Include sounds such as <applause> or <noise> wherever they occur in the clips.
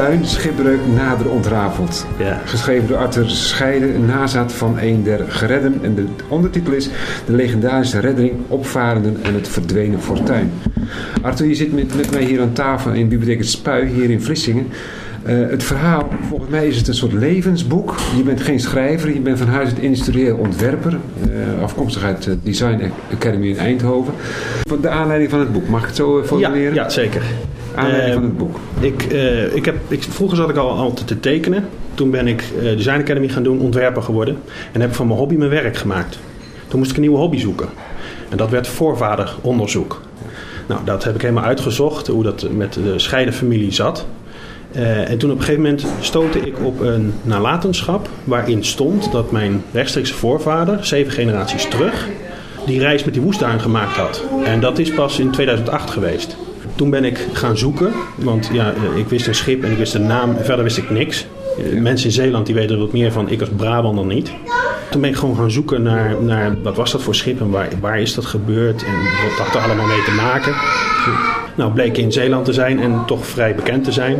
Woestduin, schipbreuk nader ontrafeld. Ja. Geschreven door Arthur Scheide, nazaat van een der geredden. En de ondertitel is De legendarische redding, opvarenden en het verdwenen fortuin. Arthur, je zit met, met mij hier aan tafel in Bibliotheek Het Spui, hier in Vlissingen. Eh, het verhaal, volgens mij is het een soort levensboek. Je bent geen schrijver, je bent van huis uit industrieel ontwerper. eh, afkomstig uit de Design Academy in Eindhoven. De aanleiding van het boek, mag ik het zo eh, Ja, formuleren? ja, zeker. Aanleiding van het boek. Ik, eh, ik heb, ik, vroeger zat ik al altijd te tekenen. Toen ben ik eh, Design Academy gaan doen, ontwerper geworden. En heb van mijn hobby mijn werk gemaakt. Toen moest ik een nieuwe hobby zoeken. En dat werd voorvaderonderzoek. Nou, dat heb ik helemaal uitgezocht, hoe dat met de scheidenfamilie zat. Eh, en toen op een gegeven moment stootte ik op een nalatenschap waarin stond dat mijn rechtstreekse voorvader, zeven generaties terug, die reis met die woestijn gemaakt had. En dat is pas in 2008 geweest. Toen ben ik gaan zoeken, want ja, eh, ik wist een schip en ik wist een naam en verder wist ik niks. Eh, Mensen in Zeeland die weten er wat meer van, ik als Brabander niet. Toen ben ik gewoon gaan zoeken naar, naar wat was dat voor schip en waar, waar is dat gebeurd en wat had er allemaal mee te maken. Nou, bleek in Zeeland te zijn en toch vrij bekend te zijn.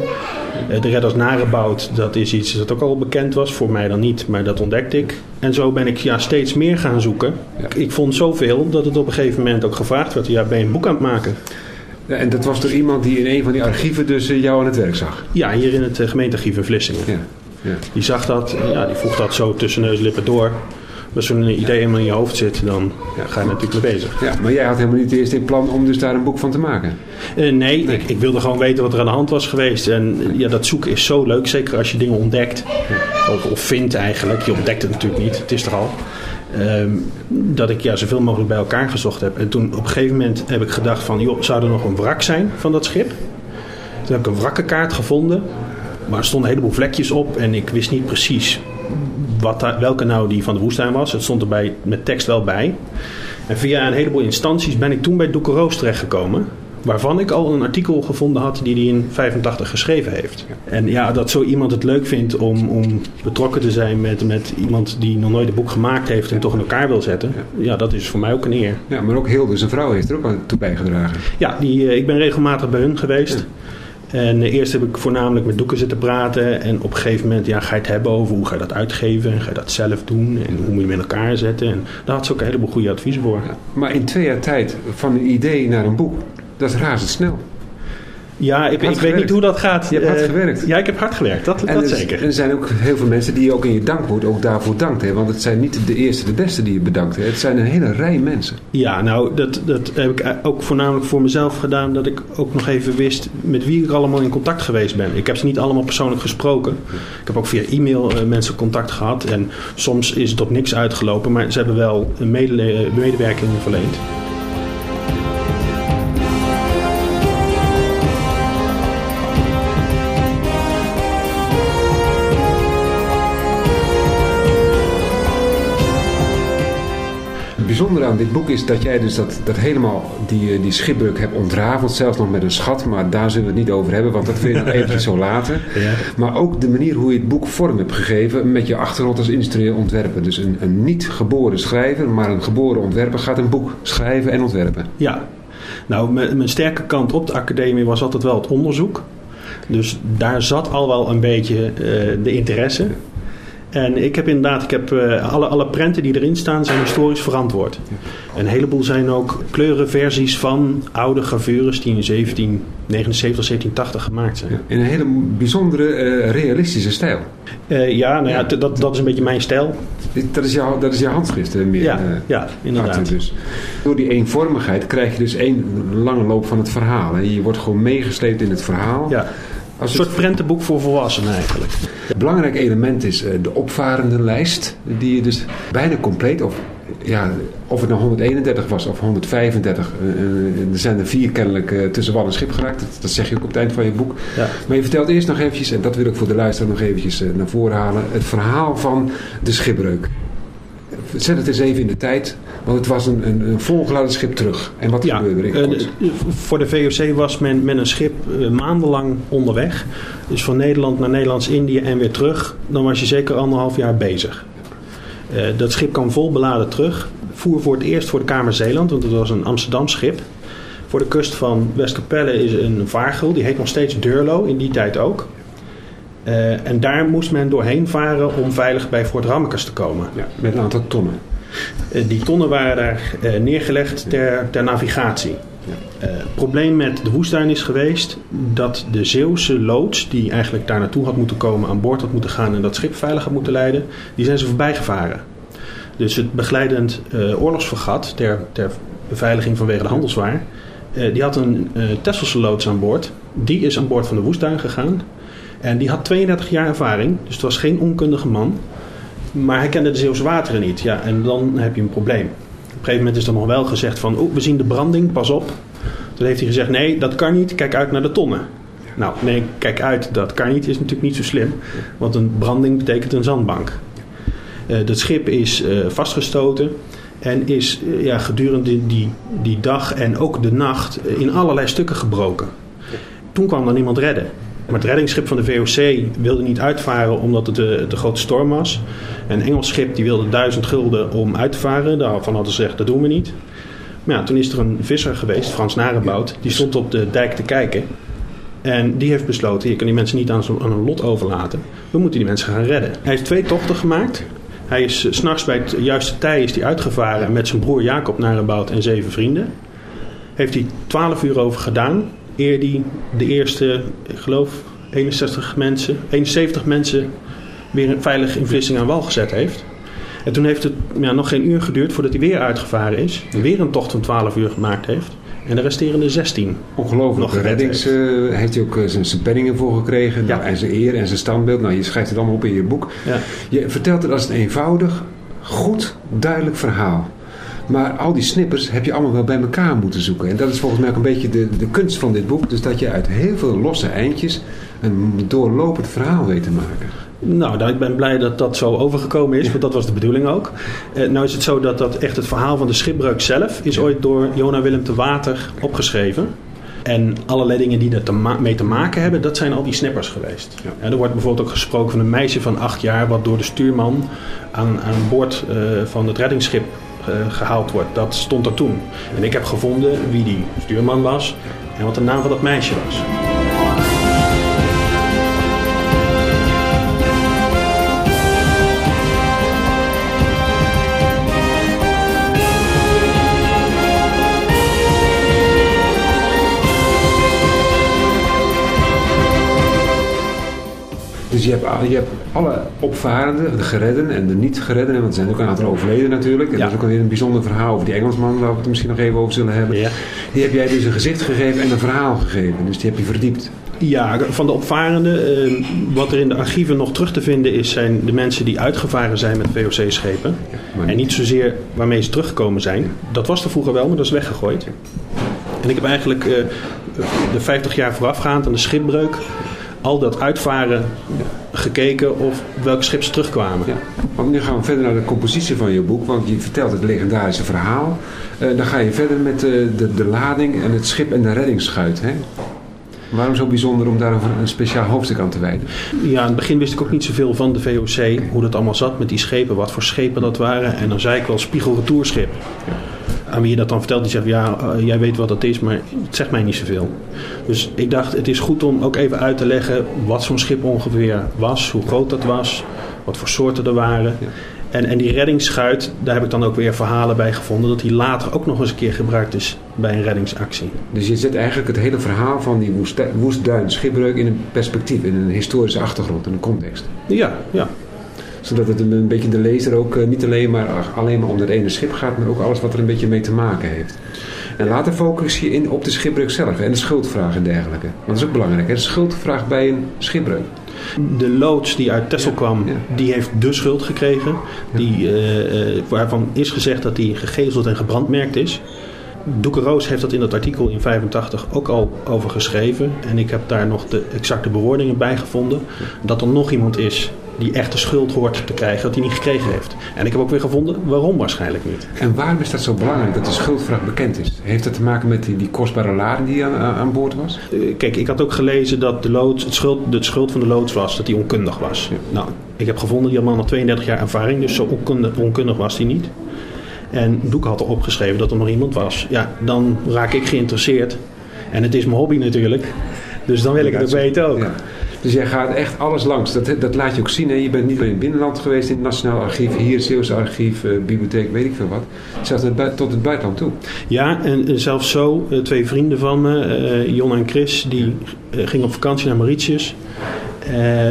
Eh, De Redders Narebout, dat is iets dat ook al bekend was. Voor mij dan niet, maar dat ontdekte ik. En zo ben ik ja, steeds meer gaan zoeken. Ik vond zoveel dat het op een gegeven moment ook gevraagd werd. Ja, ben je een boek aan het maken? En dat was door iemand die in een van die archieven dus eh, jou aan het werk zag. Ja, hier in het eh, gemeentearchief in Vlissingen. Ja. Ja. Die zag dat, ja, die vroeg dat zo tussen neus en lippen door. Als zo'n idee helemaal in je hoofd zit, dan ja, ga je natuurlijk mee bezig. ja, maar jij had helemaal niet eerst in plan om dus daar een boek van te maken. Eh, nee, Ik, ik wilde gewoon weten wat er aan de hand was geweest. En ja, dat zoeken is zo leuk, zeker als je dingen ontdekt. Of, of vindt eigenlijk. Je ontdekt het natuurlijk niet, het is er al. Ehm, dat ik ja, zoveel mogelijk bij elkaar gezocht heb. En toen op een gegeven moment heb ik gedacht van... joh, zou er nog een wrak zijn van dat schip? Toen heb ik een wrakkenkaart gevonden. Maar er stonden een heleboel vlekjes op. En ik wist niet precies wat welke nou die van de woestijn was. Het stond erbij met tekst wel bij. En via een heleboel instanties ben ik toen bij Doeke Roos terechtgekomen. Waarvan ik al een artikel gevonden had die hij in 85 geschreven heeft. En ja, dat zo iemand het leuk vindt om, om betrokken te zijn met, met iemand die nog nooit een boek gemaakt heeft en toch in elkaar wil zetten. Ja, dat is voor mij ook een eer. Ja, maar ook Hilde, zijn vrouw, heeft er ook aan toe bijgedragen. Ja, die, eh, ik ben regelmatig bij hun geweest. En eh, eerst heb ik voornamelijk met doeken zitten praten. En op een gegeven moment ja, ga je het hebben over hoe ga je dat uitgeven. En ga je dat zelf doen. En hoe moet je met elkaar zetten. En daar had ze ook een heleboel goede adviezen voor. Maar in twee jaar tijd van een idee naar een boek, dat is razendsnel. Ja, ik, ik weet niet hoe dat gaat. Je hebt hard Eh, gewerkt. Ja, ik heb hard gewerkt. Dat, En dat er, zeker. er zijn ook heel veel mensen die je ook in je dankwoord ook daarvoor dankt. Hè? Want het zijn niet de eerste, de beste die je bedankt. Hè? Het zijn een hele rij mensen. Ja, nou, dat, dat heb ik ook voornamelijk voor mezelf gedaan. Dat ik ook nog even wist met wie ik allemaal in contact geweest ben. Ik heb ze niet allemaal persoonlijk gesproken. Ik heb ook via e-mail eh, mensen contact gehad. En soms is het op niks uitgelopen. Maar ze hebben wel een medele- medewerking verleend. Bijzondere aan dit boek is dat jij dus dat, dat helemaal die, eh, die schipbreuk hebt ontrafeld. Zelfs nog met een schat, maar daar zullen we het niet over hebben. Want dat wil je nog <laughs> eventjes zo later. Ja. Maar ook de manier hoe je het boek vorm hebt gegeven met je achtergrond als industrieel ontwerper. Dus een, een niet geboren schrijver, maar een geboren ontwerper gaat een boek schrijven en ontwerpen. Ja, nou, mijn, mijn sterke kant op de academie was altijd wel het onderzoek. Dus daar zat al wel een beetje eh, de interesse. En ik heb inderdaad, ik heb, eh, alle, alle prenten die erin staan zijn historisch verantwoord. Een heleboel zijn ook kleurenversies van oude gravures die in 1779, 1780 gemaakt zijn. In een hele bijzondere, eh, realistische stijl. Eh, ja, nou ja, dat, dat is een beetje mijn stijl. Dat is jouw, dat is jouw handschrift eh, meer. Ja, ja inderdaad. Dus. Door die eenvormigheid krijg je dus één lange loop van het verhaal. Hè. Je wordt gewoon meegesleept in het verhaal. Ja, een soort prentenboek voor volwassenen eigenlijk. Een belangrijk element is eh, de opvarende lijst. Die je dus bijna compleet, of, ja, of het nou 131 was of 135. eh, eh, er zijn er vier kennelijk tussen wal en schip geraakt. Dat, dat zeg je ook op het eind van je boek. Ja. Maar je vertelt eerst nog eventjes, en dat wil ik voor de luisteraar nog eventjes naar voren halen. Het verhaal van de schipbreuk. Zet het eens even in de tijd. Want het was een, een, een volgeladen schip terug. En wat Ja, gebeurde er voor de VOC was men met een schip eh, maandenlang onderweg. Dus van Nederland naar Nederlands-Indië en weer terug. Dan was je zeker anderhalf jaar bezig. Eh, dat schip kwam vol beladen terug. Voer voor het eerst voor de Kamer Zeeland, want het was een Amsterdam schip. Voor de kust van Westkapelle is een vaargul, die heet nog steeds Durlo, in die tijd ook. Eh, en daar moest men doorheen varen om veilig bij Fort Rammekes te komen. Ja, met een aantal tonnen. Eh, die tonnen waren daar eh, neergelegd ter, ter navigatie. Ja. Eh, het probleem met de woestijn is geweest dat de Zeeuwse loods, die eigenlijk daar naartoe had moeten komen, aan boord had moeten gaan en dat schip veilig had moeten leiden, die zijn ze voorbij gevaren. Dus het begeleidend oorlogsvergat ter, ter beveiliging vanwege de handelswaar, die had een Tesselse loods aan boord. Die is aan boord van de woestijn gegaan. En die had 32 jaar ervaring, dus het was geen onkundige man. Maar hij kende de Zeeuwse wateren niet. Ja, en dan heb je een probleem. Op een gegeven moment is er nog wel gezegd van... Oh, we zien de branding, pas op. Toen heeft hij gezegd, nee, dat kan niet. Kijk uit naar de tonnen. Nou, nee, kijk uit, dat kan niet. Is natuurlijk niet zo slim. Want een branding betekent een zandbank. Eh dat schip is eh, vastgestoten. En is eh, ja, gedurende die, die dag en ook de nacht in allerlei stukken gebroken. Toen kwam er niemand redden. Maar het reddingsschip van de VOC wilde niet uitvaren omdat het de, de grote storm was. Een Engels schip die wilde duizend gulden om uit te varen. Daarvan hadden ze gezegd, dat doen we niet. Maar ja, toen is er een visser geweest, Frans Narenbout. Die stond op de dijk te kijken. En die heeft besloten, je kan die mensen niet aan, aan hun lot overlaten. We moeten die mensen gaan redden. Hij heeft twee tochten gemaakt. Hij is s s'nachts bij het juiste tij is hij uitgevaren met zijn broer Jacob Narenbout en zeven vrienden. Heeft hij 12 uur over gedaan. Eer hij de eerste, ik geloof, 61 mensen, 71 mensen weer veilig in Vlissingen aan wal gezet heeft. En toen heeft het ja, nog geen uur geduurd voordat hij weer uitgevaren is. Weer een tocht van 12 uur gemaakt heeft. En de resterende 16. Ongelooflijk. Nog reddings eh, heeft hij ook eh, zijn, zijn penningen voor gekregen. Ja. Nou, en zijn eer en zijn standbeeld. Nou, je schrijft het allemaal op in je boek. Ja. Je vertelt het als een eenvoudig, goed, duidelijk verhaal. Maar al die snippers heb je allemaal wel bij elkaar moeten zoeken. En dat is volgens mij ook een beetje de, de kunst van dit boek. Dus dat je uit heel veel losse eindjes een doorlopend verhaal weet te maken. Nou, ik ben blij dat dat zo overgekomen is, want dat was de bedoeling ook. Eh, nou is het zo dat, dat echt het verhaal van de schipbreuk zelf is ooit door Jona Willem te Water opgeschreven. En allerlei dingen die er te ma- mee te maken hebben, dat zijn al die snippers geweest. Ja. En er wordt bijvoorbeeld ook gesproken van een meisje van acht jaar... wat door de stuurman aan, aan boord eh, van het reddingsschip gehaald wordt. Dat stond er toen. En ik heb gevonden wie die stuurman was en wat de naam van dat meisje was. Je hebt, je hebt alle opvarenden, de geredden en de niet geredden. Want er zijn ook een aantal overleden natuurlijk. En Ja. dat is ook alweer een bijzonder verhaal over die Engelsman... waar we het misschien nog even over zullen hebben. Ja. Die heb jij dus een gezicht gegeven en een verhaal gegeven. Dus die heb je verdiept. Ja, van de opvarenden. eh, wat er in de archieven nog terug te vinden is, zijn de mensen die uitgevaren zijn met VOC-schepen. En niet zozeer waarmee ze teruggekomen zijn. Dat was er vroeger wel, maar dat is weggegooid. En ik heb eigenlijk eh, de 50 jaar voorafgaand aan de schipbreuk al dat uitvaren gekeken of welke schip ze terugkwamen. Ja. Want nu gaan we verder naar de compositie van je boek. Want je vertelt het legendarische verhaal. Eh, dan ga je verder met eh, de, de lading en het schip en de reddingsschuit. Hè? Waarom zo bijzonder om daar een speciaal hoofdstuk aan te wijden? Ja, in het begin wist ik ook niet zoveel van de VOC, hoe dat allemaal zat met die schepen, wat voor schepen dat waren. En dan zei ik wel spiegelretourschip. Aan wie je dat dan vertelt, die zegt ja, eh, jij weet wat dat is, maar het zegt mij niet zoveel. Dus ik dacht, het is goed om ook even uit te leggen wat zo'n schip ongeveer was, hoe groot dat was, wat voor soorten er waren. Ja. En, en die reddingsschuit, daar heb ik dan ook weer verhalen bij gevonden, dat die later ook nog eens een keer gebruikt is bij een reddingsactie. Dus je zet eigenlijk het hele verhaal van die woestijn, woestduin schipbreuk in een perspectief, in een historische achtergrond, in een context. Ja, ja. Zodat het een, een beetje de lezer ook eh, niet alleen maar, alleen maar om dat ene schip gaat, maar ook alles wat er een beetje mee te maken heeft. En later focus je in op de schipbreuk zelf en de schuldvraag en dergelijke. Want dat is ook belangrijk, hè? de schuldvraag bij een schipbreuk. De loods die uit Texel kwam, ja. die heeft de schuld gekregen. Die, eh, eh, waarvan is gezegd dat hij gegezeld en gebrandmerkt is. Doeke Roos heeft dat in dat artikel in 85 ook al over geschreven. En ik heb daar nog de exacte bewoordingen bij gevonden. Dat er nog iemand is die echt de schuld hoort te krijgen, dat hij niet gekregen heeft. En ik heb ook weer gevonden waarom waarschijnlijk niet. En waarom is dat zo belangrijk dat de schuldvraag bekend is? Heeft dat te maken met die, die kostbare lading die aan, aan boord was? Eh, Kijk, ik had ook gelezen dat de, loods, het schuld, de schuld van de loods was dat hij onkundig was. Ja. Nou, ik heb gevonden, die man had 32 jaar ervaring, dus zo onkundig, onkundig was hij niet. En Doek had erop geschreven dat er nog iemand was. Ja, dan raak ik geïnteresseerd. En het is mijn hobby natuurlijk. Dus dan wil ik het ook weten ook. Ja. Dus jij gaat echt alles langs. Dat, dat laat je ook zien. Hè? Je bent niet alleen in het binnenland geweest in het Nationaal Archief, hier Zeeuwse Archief, uh, bibliotheek, weet ik veel wat. Zelfs tot het buitenland toe. Ja, en, zelfs zo, uh, twee vrienden van me, uh, Jon en Chris, die gingen op vakantie naar Mauritius.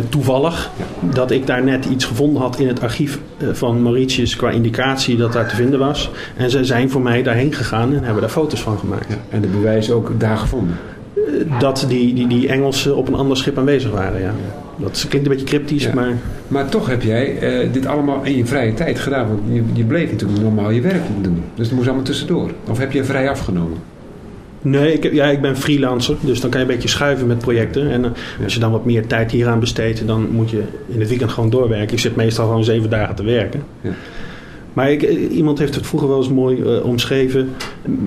toevallig ja. dat ik daar net iets gevonden had in het archief van Mauritius qua indicatie dat daar te vinden was. En ze zijn voor mij daarheen gegaan en hebben daar foto's van gemaakt. Ja, en de bewijzen ook daar gevonden? Dat die, die, die Engelsen op een ander schip aanwezig waren. Ja. Dat klinkt een beetje cryptisch, ja. maar... Maar toch heb jij uh, dit allemaal in je vrije tijd gedaan. Want je, je bleef natuurlijk normaal je werk doen. Dus dat moest allemaal tussendoor. Of heb je vrij afgenomen? Nee, ik, ja, ik ben freelancer. Dus dan kan je een beetje schuiven met projecten. En uh, als je dan wat meer tijd hieraan besteedt... dan moet je in het weekend gewoon doorwerken. Ik zit meestal gewoon zeven dagen te werken. Ja. Maar ik, iemand heeft het vroeger wel eens mooi uh, omschreven.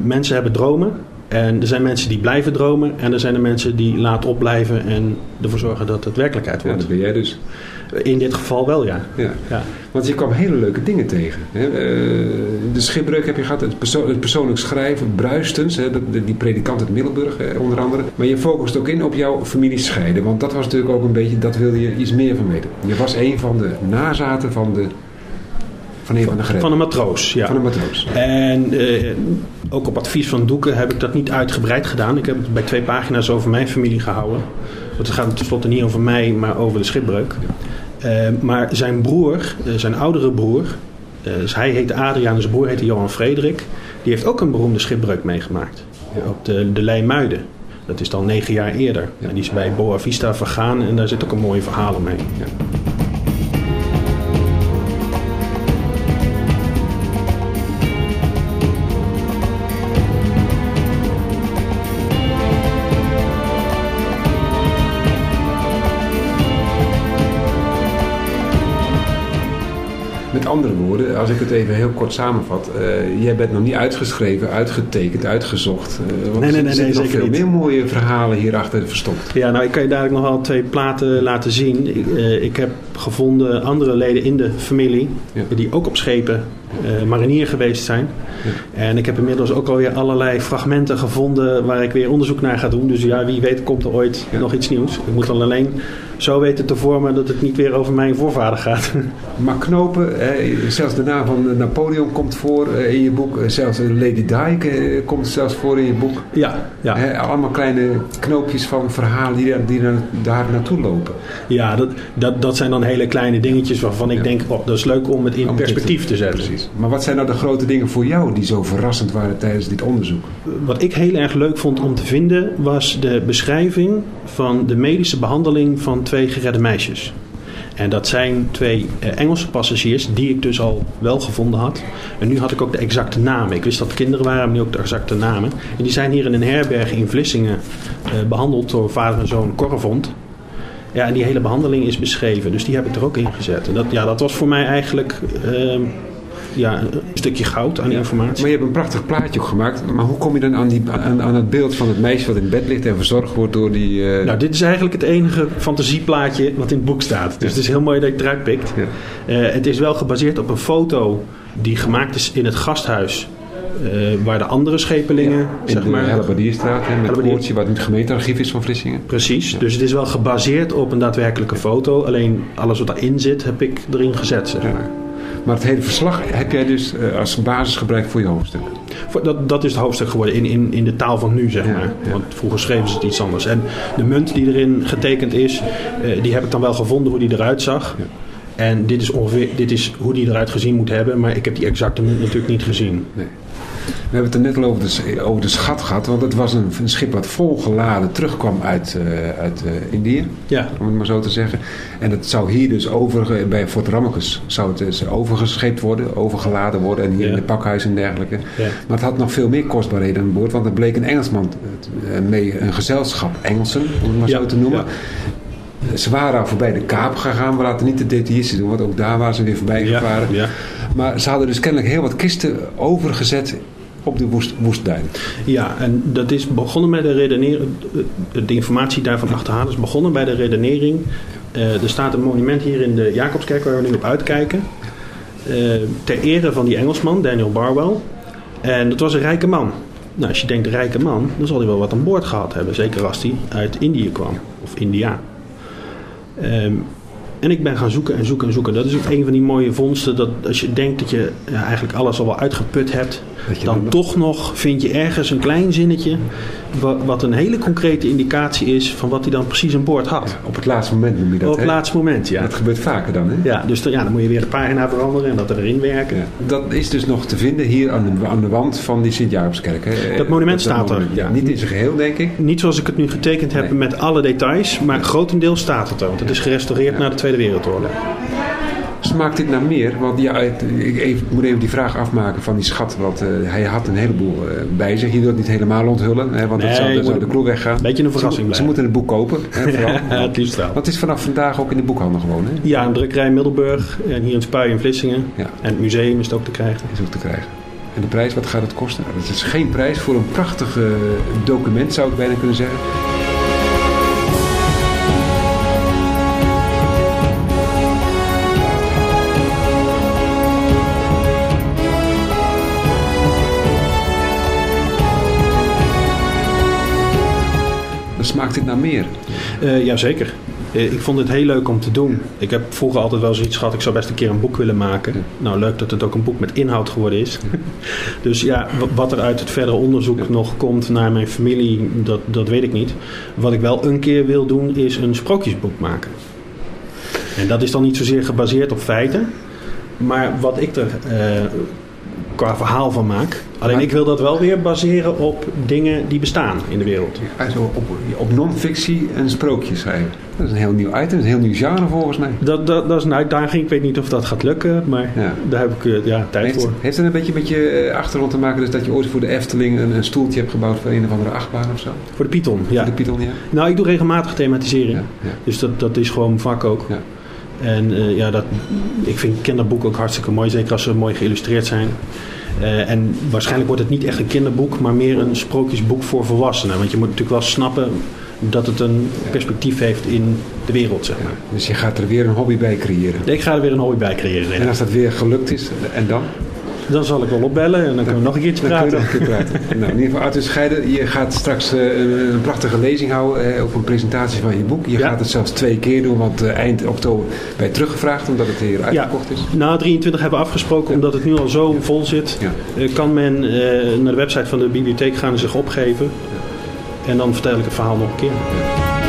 Mensen hebben dromen. En er zijn mensen die blijven dromen en er zijn er mensen die laten opblijven en ervoor zorgen dat het werkelijkheid wordt. Ja, dat ben jij dus. In dit geval wel, ja. ja. ja. Want je kwam hele leuke dingen tegen. Hè? Uh, de schipbreuk heb je gehad, het, perso het persoonlijk schrijven, Bruistens, hè? die predikant uit Middelburg hè, onder andere. Maar je focust ook in op jouw familie scheiden. Want dat was natuurlijk ook een beetje, dat wilde je iets meer van weten. Je was een van de nazaten van de van een van de Van een matroos, ja. Van een matroos. En uh, ook op advies van Doeken heb ik dat niet uitgebreid gedaan. Ik heb het bij twee pagina's over mijn familie gehouden. Want het gaat tenslotte niet over mij, maar over de schipbreuk. Ja. Uh, maar zijn broer, uh, zijn oudere broer, dus hij heette Adriaan en zijn broer heette Johan Frederik. Die heeft ook een beroemde schipbreuk meegemaakt. Ja. Op de, de Leimuiden. Dat is dan negen jaar eerder. Ja. En die is bij Boa Vista vergaan en daar zit ook een mooi verhaal omheen. Ja. Als ik het even heel kort samenvat. Uh, jij bent nog niet uitgeschreven, uitgetekend, uitgezocht. Uh, want nee, nee, nee, er zitten nog veel niet. meer mooie verhalen hierachter verstopt. Ja, nou ik kan je dadelijk nog wel twee platen laten zien. Ik, ik heb gevonden andere leden in de familie ja. die ook op schepen marinier geweest zijn. Ja. En ik heb inmiddels ook alweer allerlei fragmenten gevonden waar ik weer onderzoek naar ga doen. Dus ja, wie weet komt er ooit ja. nog iets nieuws. Ik moet dan alleen zo weten te vormen dat het niet weer over mijn voorvader gaat. <laughs> Maar knopen, eh, zelfs de naam van Napoleon komt voor eh, in je boek. Zelfs Lady Di eh, komt zelfs voor in je boek. Ja, ja. Eh, allemaal kleine knoopjes van verhalen die, die daar naartoe lopen. Ja, dat, dat, dat zijn dan hele kleine dingetjes waarvan ik ja. denk, oh, dat is leuk om het in om perspectief te zetten. Precies. Maar wat zijn nou de grote dingen voor jou die zo verrassend waren tijdens dit onderzoek? Wat ik heel erg leuk vond om te vinden was de beschrijving van de medische behandeling van twee geredde meisjes. En dat zijn twee uh, Engelse passagiers die ik dus al wel gevonden had. En nu had ik ook de exacte namen. Ik wist dat het kinderen waren, maar nu ook de exacte namen. En die zijn hier in een herberg in Vlissingen uh, behandeld door vader en zoon Korrevond. Ja, en die hele behandeling is beschreven. Dus die heb ik er ook in gezet. En dat, ja, dat was voor mij eigenlijk... Uh, ja, een stukje goud aan ja, informatie. Maar je hebt een prachtig plaatje ook gemaakt. Maar hoe kom je dan aan, die, aan, aan het beeld van het meisje wat in bed ligt en verzorgd wordt door die... Uh... Nou, dit is eigenlijk het enige fantasieplaatje wat in het boek staat. Dus ja. het is heel mooi dat je het eruit pikt. Ja. Uh, het is wel gebaseerd op een foto die gemaakt is in het gasthuis. Uh, waar de andere schepelingen, ja, in zeg de maar... Met het poortje wat in het gemeentearchief is van Vlissingen. Precies, ja. dus het is wel gebaseerd op een daadwerkelijke foto. Alleen alles wat daarin zit, heb ik erin gezet, zeg maar. Maar het hele verslag heb jij dus uh, als basis gebruikt voor je hoofdstuk? Dat, dat is het hoofdstuk geworden, in, in, in de taal van nu, zeg maar. Ja. Want vroeger schreven ze het iets anders. En de munt die erin getekend is, uh, die heb ik dan wel gevonden hoe die eruit zag. Ja. En dit is, ongeveer, dit is hoe die eruit gezien moet hebben, maar ik heb die exacte munt natuurlijk niet gezien. Nee. We hebben het er net al over de, over de schat gehad, want het was een, een schip wat volgeladen terugkwam uit, uh, uit uh, Indië, ja. om het maar zo te zeggen. En het zou hier dus over, bij Fort Ramekes zou het dus overgescheept worden, overgeladen worden en hier ja. in de pakhuis en dergelijke. Ja. Maar het had nog veel meer kostbaarheden aan boord, want er bleek een Engelsman mee, een gezelschap Engelsen, om het maar zo te noemen. Ze waren al voorbij de Kaap gegaan. We laten niet de details doen, want ook daar waren ze weer voorbij gevaren. Ja, ja. Maar ze hadden dus kennelijk heel wat kisten overgezet op de woest, woestduin. Ja, en dat is begonnen bij de redenering. De informatie daarvan achterhalen is begonnen bij de redenering. Uh, er staat een monument hier in de Jacobskerk waar we nu op uitkijken. Uh, ter ere van die Engelsman, Daniel Barwell. En dat was een rijke man. Nou, als je denkt rijke man, dan zal hij wel wat aan boord gehad hebben. Zeker als hij uit Indië kwam. Of India. Ehm, en ik ben gaan zoeken en zoeken en zoeken. Dat is ook een van die mooie vondsten. Dat als je denkt dat je ja, eigenlijk alles al wel uitgeput hebt. Dan toch nog vind je ergens een klein zinnetje. Wa- Wat een hele concrete indicatie is van wat hij dan precies aan boord had. Op het laatste moment noem je dat, Op het laatste moment, ja. Dat gebeurt vaker dan, hè? Ja, dus dan, ja, dan moet je weer de pagina veranderen en dat erin werken. Ja, dat is dus nog te vinden hier aan de, aan de wand van die Sint-Jacobskerk. hè? Dat monument staat er, ja. Niet in zijn geheel, denk ik. Niet zoals ik het nu getekend heb Nee. met alle details, maar grotendeels staat het er. Want het is gerestaureerd na de Tweede Wereldoorlog. Smaakt dit naar meer? Want ja, het- ik even, moet even die vraag afmaken van die schat. Want eh, hij had een heleboel eh, bij zich. Je wilt het niet helemaal onthullen, hè, want Nee, dat zou, dan zou de kloek weggaan. Beetje een verrassing Ze, ze moeten het boek kopen. Hè, <laughs> vooral. Ja, het liefst wel. Want het is vanaf vandaag ook in de boekhandel gewoon. Hè? Ja, een drukkerij in Middelburg en hier in Spui in Vlissingen. Ja. En het museum is het ook te krijgen. is ook te krijgen. En de prijs, wat gaat het kosten? Nou, Dat is geen prijs voor een prachtig document, zou ik bijna kunnen zeggen. Smaakt naar meer. Eh Jazeker. Eh, ik vond het heel leuk om te doen. Ik heb vroeger altijd wel zoiets gehad, ik zou best een keer een boek willen maken. Nou, leuk dat het ook een boek met inhoud geworden is. <laughs> dus ja, wa- wat er uit het verdere onderzoek nog komt naar mijn familie, dat, dat weet ik niet. Wat ik wel een keer wil doen, is een sprookjesboek maken. En dat is dan niet zozeer gebaseerd op feiten, maar wat ik er eh, qua verhaal van maak. Alleen Maar- ik wil dat wel weer baseren op dingen die bestaan in de wereld. Op, op non-fictie en sprookjes schrijven. Dat is een heel nieuw item, een heel nieuw genre volgens mij. Dat, dat, dat is een uitdaging. Ik weet niet of dat gaat lukken, maar Ja. daar heb ik eh, ja, tijd Heeft, voor. heeft het een beetje met je eh, achtergrond te maken dus dat je ooit voor de Efteling een, een stoeltje hebt gebouwd voor een of andere achtbaan of zo? Voor de Python, ja. De Python, ja? Nou, ik doe regelmatig thematisering. Ja. Dus dat, dat is gewoon vak ook. Ja. En eh, ja, dat, ik vind kinderboeken ook hartstikke mooi, zeker als ze mooi geïllustreerd zijn. Eh, en waarschijnlijk wordt het niet echt een kinderboek, maar meer een sprookjesboek voor volwassenen. Want je moet natuurlijk wel snappen dat het een perspectief heeft in de wereld, zeg Ja. maar. Dus je gaat er weer een hobby bij creëren. Ik ga er weer een hobby bij creëren. En als dat weer gelukt is, en dan? Dan zal ik wel opbellen en dan kunnen we nog een keertje Dan praten. nog een keer praten. nou, in ieder geval, Arthur Scheiden, je gaat straks eh, een, prachtige lezing houden, eh, ook een presentatie van je boek. Je Ja. gaat het zelfs twee keer doen, want eh, eind oktober ben je teruggevraagd, omdat het hier uitverkocht is. Na 23 hebben we afgesproken, omdat het nu al zo vol zit, Ja. kan men naar de website van de bibliotheek gaan en zich opgeven. En dan vertel ik het verhaal nog een keer.